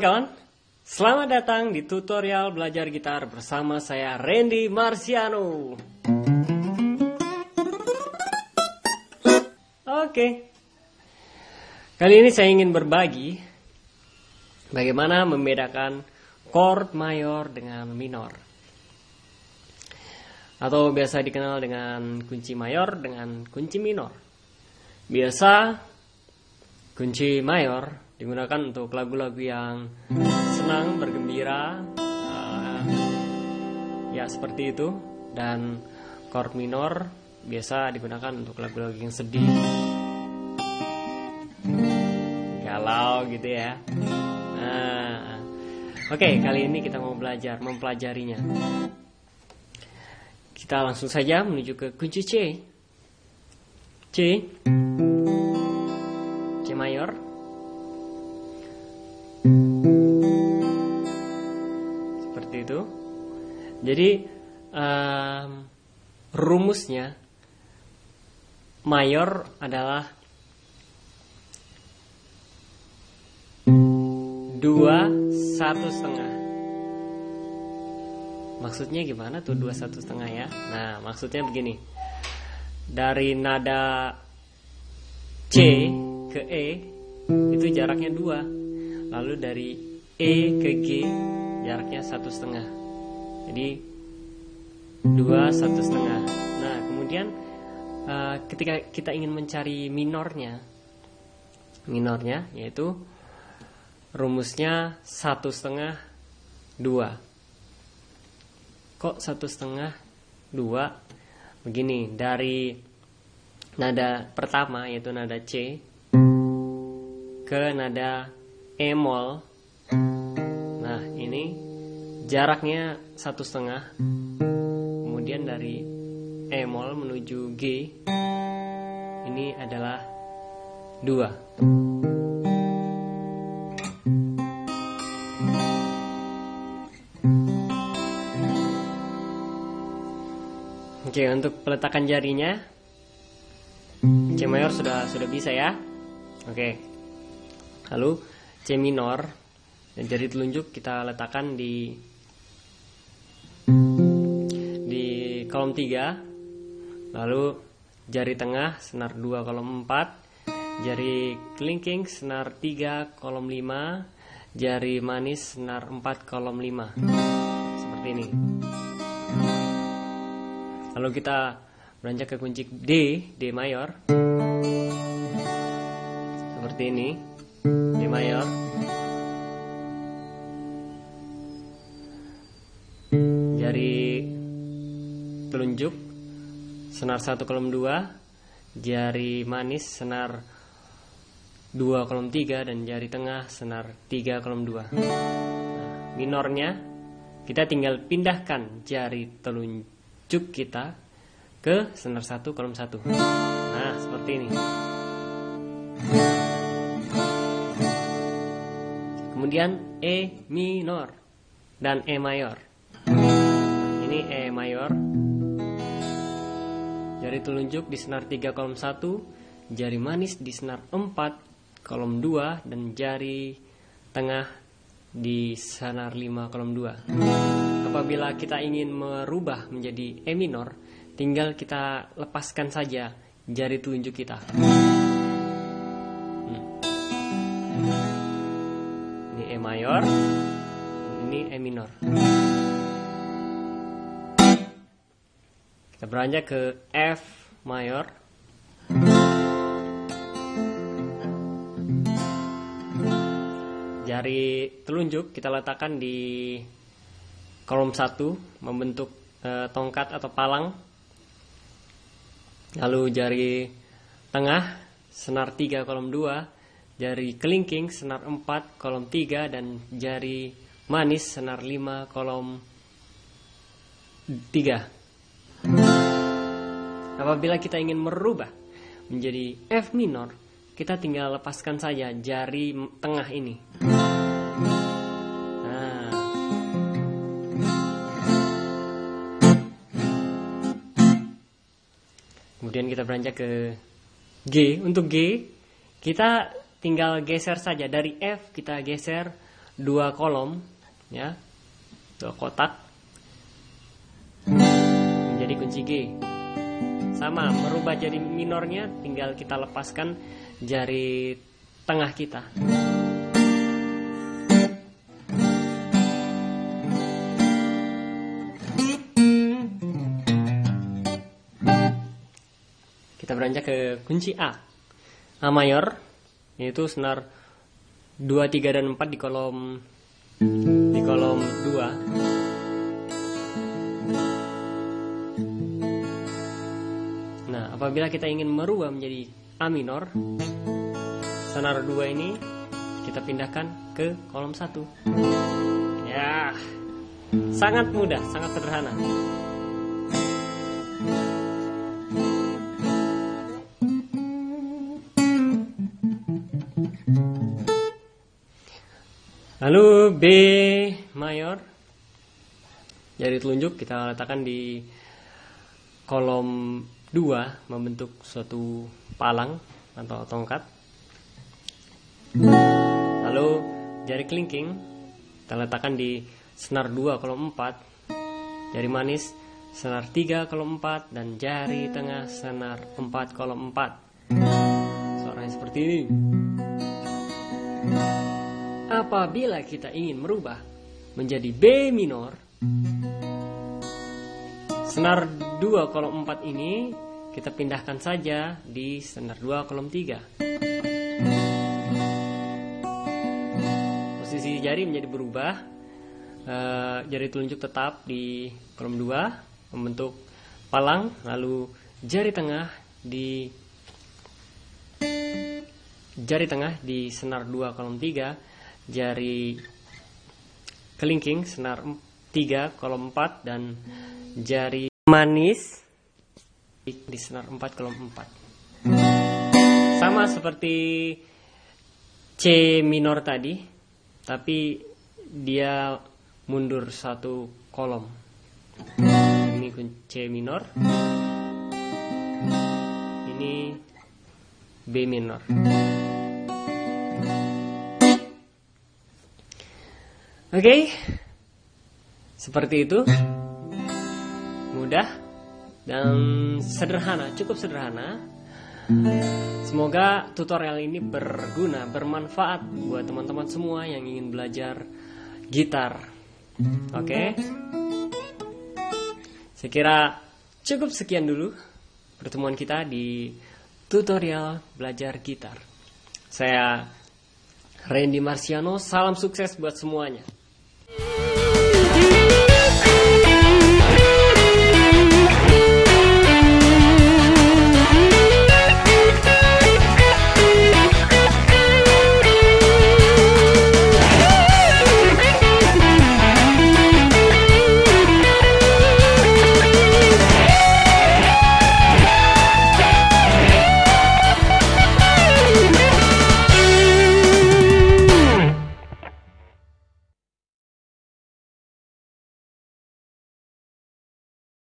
Kawan-kawan, selamat datang di tutorial belajar gitar bersama saya Randy Marciano. Oke, kali ini saya ingin berbagi bagaimana membedakan chord mayor dengan minor, atau biasa dikenal dengan kunci mayor dengan kunci minor. Biasa kunci mayor digunakan untuk lagu-lagu yang senang, bergembira, uh, ya seperti itu. Dan chord minor biasa digunakan untuk lagu-lagu yang sedih, galau gitu ya. Nah, oke okay, kali ini kita mau belajar mempelajarinya. Kita langsung saja menuju ke kunci C. C. Jadi um, rumusnya mayor adalah dua satu setengah. Maksudnya gimana tuh dua satu setengah ya? Nah maksudnya begini. Dari nada C ke E itu jaraknya dua lalu dari E ke G jaraknya satu setengah jadi dua satu setengah. Nah kemudian uh, ketika kita ingin mencari minornya minornya yaitu rumusnya satu setengah dua. Kok satu setengah dua? Begini dari nada pertama yaitu nada C ke nada E mol. Nah ini jaraknya satu setengah. Kemudian dari E mol menuju G ini adalah dua. Oke untuk peletakan jarinya C mayor sudah sudah bisa ya? Oke. Lalu C minor dan jari telunjuk kita letakkan di kolom 3 lalu jari tengah senar 2 kolom 4 jari kelingking senar 3 kolom 5 jari manis senar 4 kolom 5 seperti ini. Lalu kita beranjak ke kunci D D mayor. Seperti ini. D mayor telunjuk senar 1 kolom 2 jari manis senar 2 kolom 3 dan jari tengah senar 3 kolom 2 nah, minornya kita tinggal pindahkan jari telunjuk kita ke senar 1 kolom 1 nah seperti ini kemudian E minor dan E mayor. Ini E mayor. Jari telunjuk di senar 3 kolom 1, jari manis di senar 4 kolom 2 dan jari tengah di senar 5 kolom 2. Apabila kita ingin merubah menjadi E minor, tinggal kita lepaskan saja jari telunjuk kita. mayor ini E minor kita beranjak ke F mayor jari telunjuk kita letakkan di kolom 1 membentuk e, tongkat atau palang. Lalu jari tengah senar 3 kolom 2 jari kelingking senar 4 kolom 3 dan jari manis senar 5 kolom 3 apabila kita ingin merubah menjadi F minor kita tinggal lepaskan saja jari tengah ini. Nah. kemudian kita beranjak ke G. Untuk G kita tinggal geser saja. Dari F kita geser dua kolom ya. Dua kotak. Menjadi kunci G sama merubah jadi minornya tinggal kita lepaskan jari tengah kita. Kita beranjak ke kunci A. A mayor yaitu senar 2, 3 dan 4 di kolom di kolom 2 apabila kita ingin merubah menjadi A minor senar 2 ini kita pindahkan ke kolom 1 Ya, sangat mudah, sangat sederhana. Lalu B mayor jari telunjuk kita letakkan di kolom 2 membentuk suatu palang atau tongkat. Lalu jari kelingking kita letakkan di senar 2 kolom 4. Jari manis senar 3 kolom 4 dan jari tengah senar 4 kolom 4. Suaranya seperti ini. Apabila kita ingin merubah menjadi B minor, senar 2 kolom 4 ini kita pindahkan saja di senar 2 kolom 3. Posisi jari menjadi berubah, e, jari telunjuk tetap di kolom 2 membentuk palang, lalu jari tengah di jari tengah di senar 2 kolom 3 jari kelingking senar 3 kolom 4 dan jari manis. Di senar 4 kolom 4 sama seperti C minor tadi tapi dia mundur satu kolom. Ini C minor. Ini B minor. Oke, okay. seperti itu, mudah dan sederhana, cukup sederhana. Semoga tutorial ini berguna, bermanfaat buat teman-teman semua yang ingin belajar gitar. Oke, okay? saya kira cukup sekian dulu pertemuan kita di tutorial belajar gitar. Saya Randy Marciano, salam sukses buat semuanya.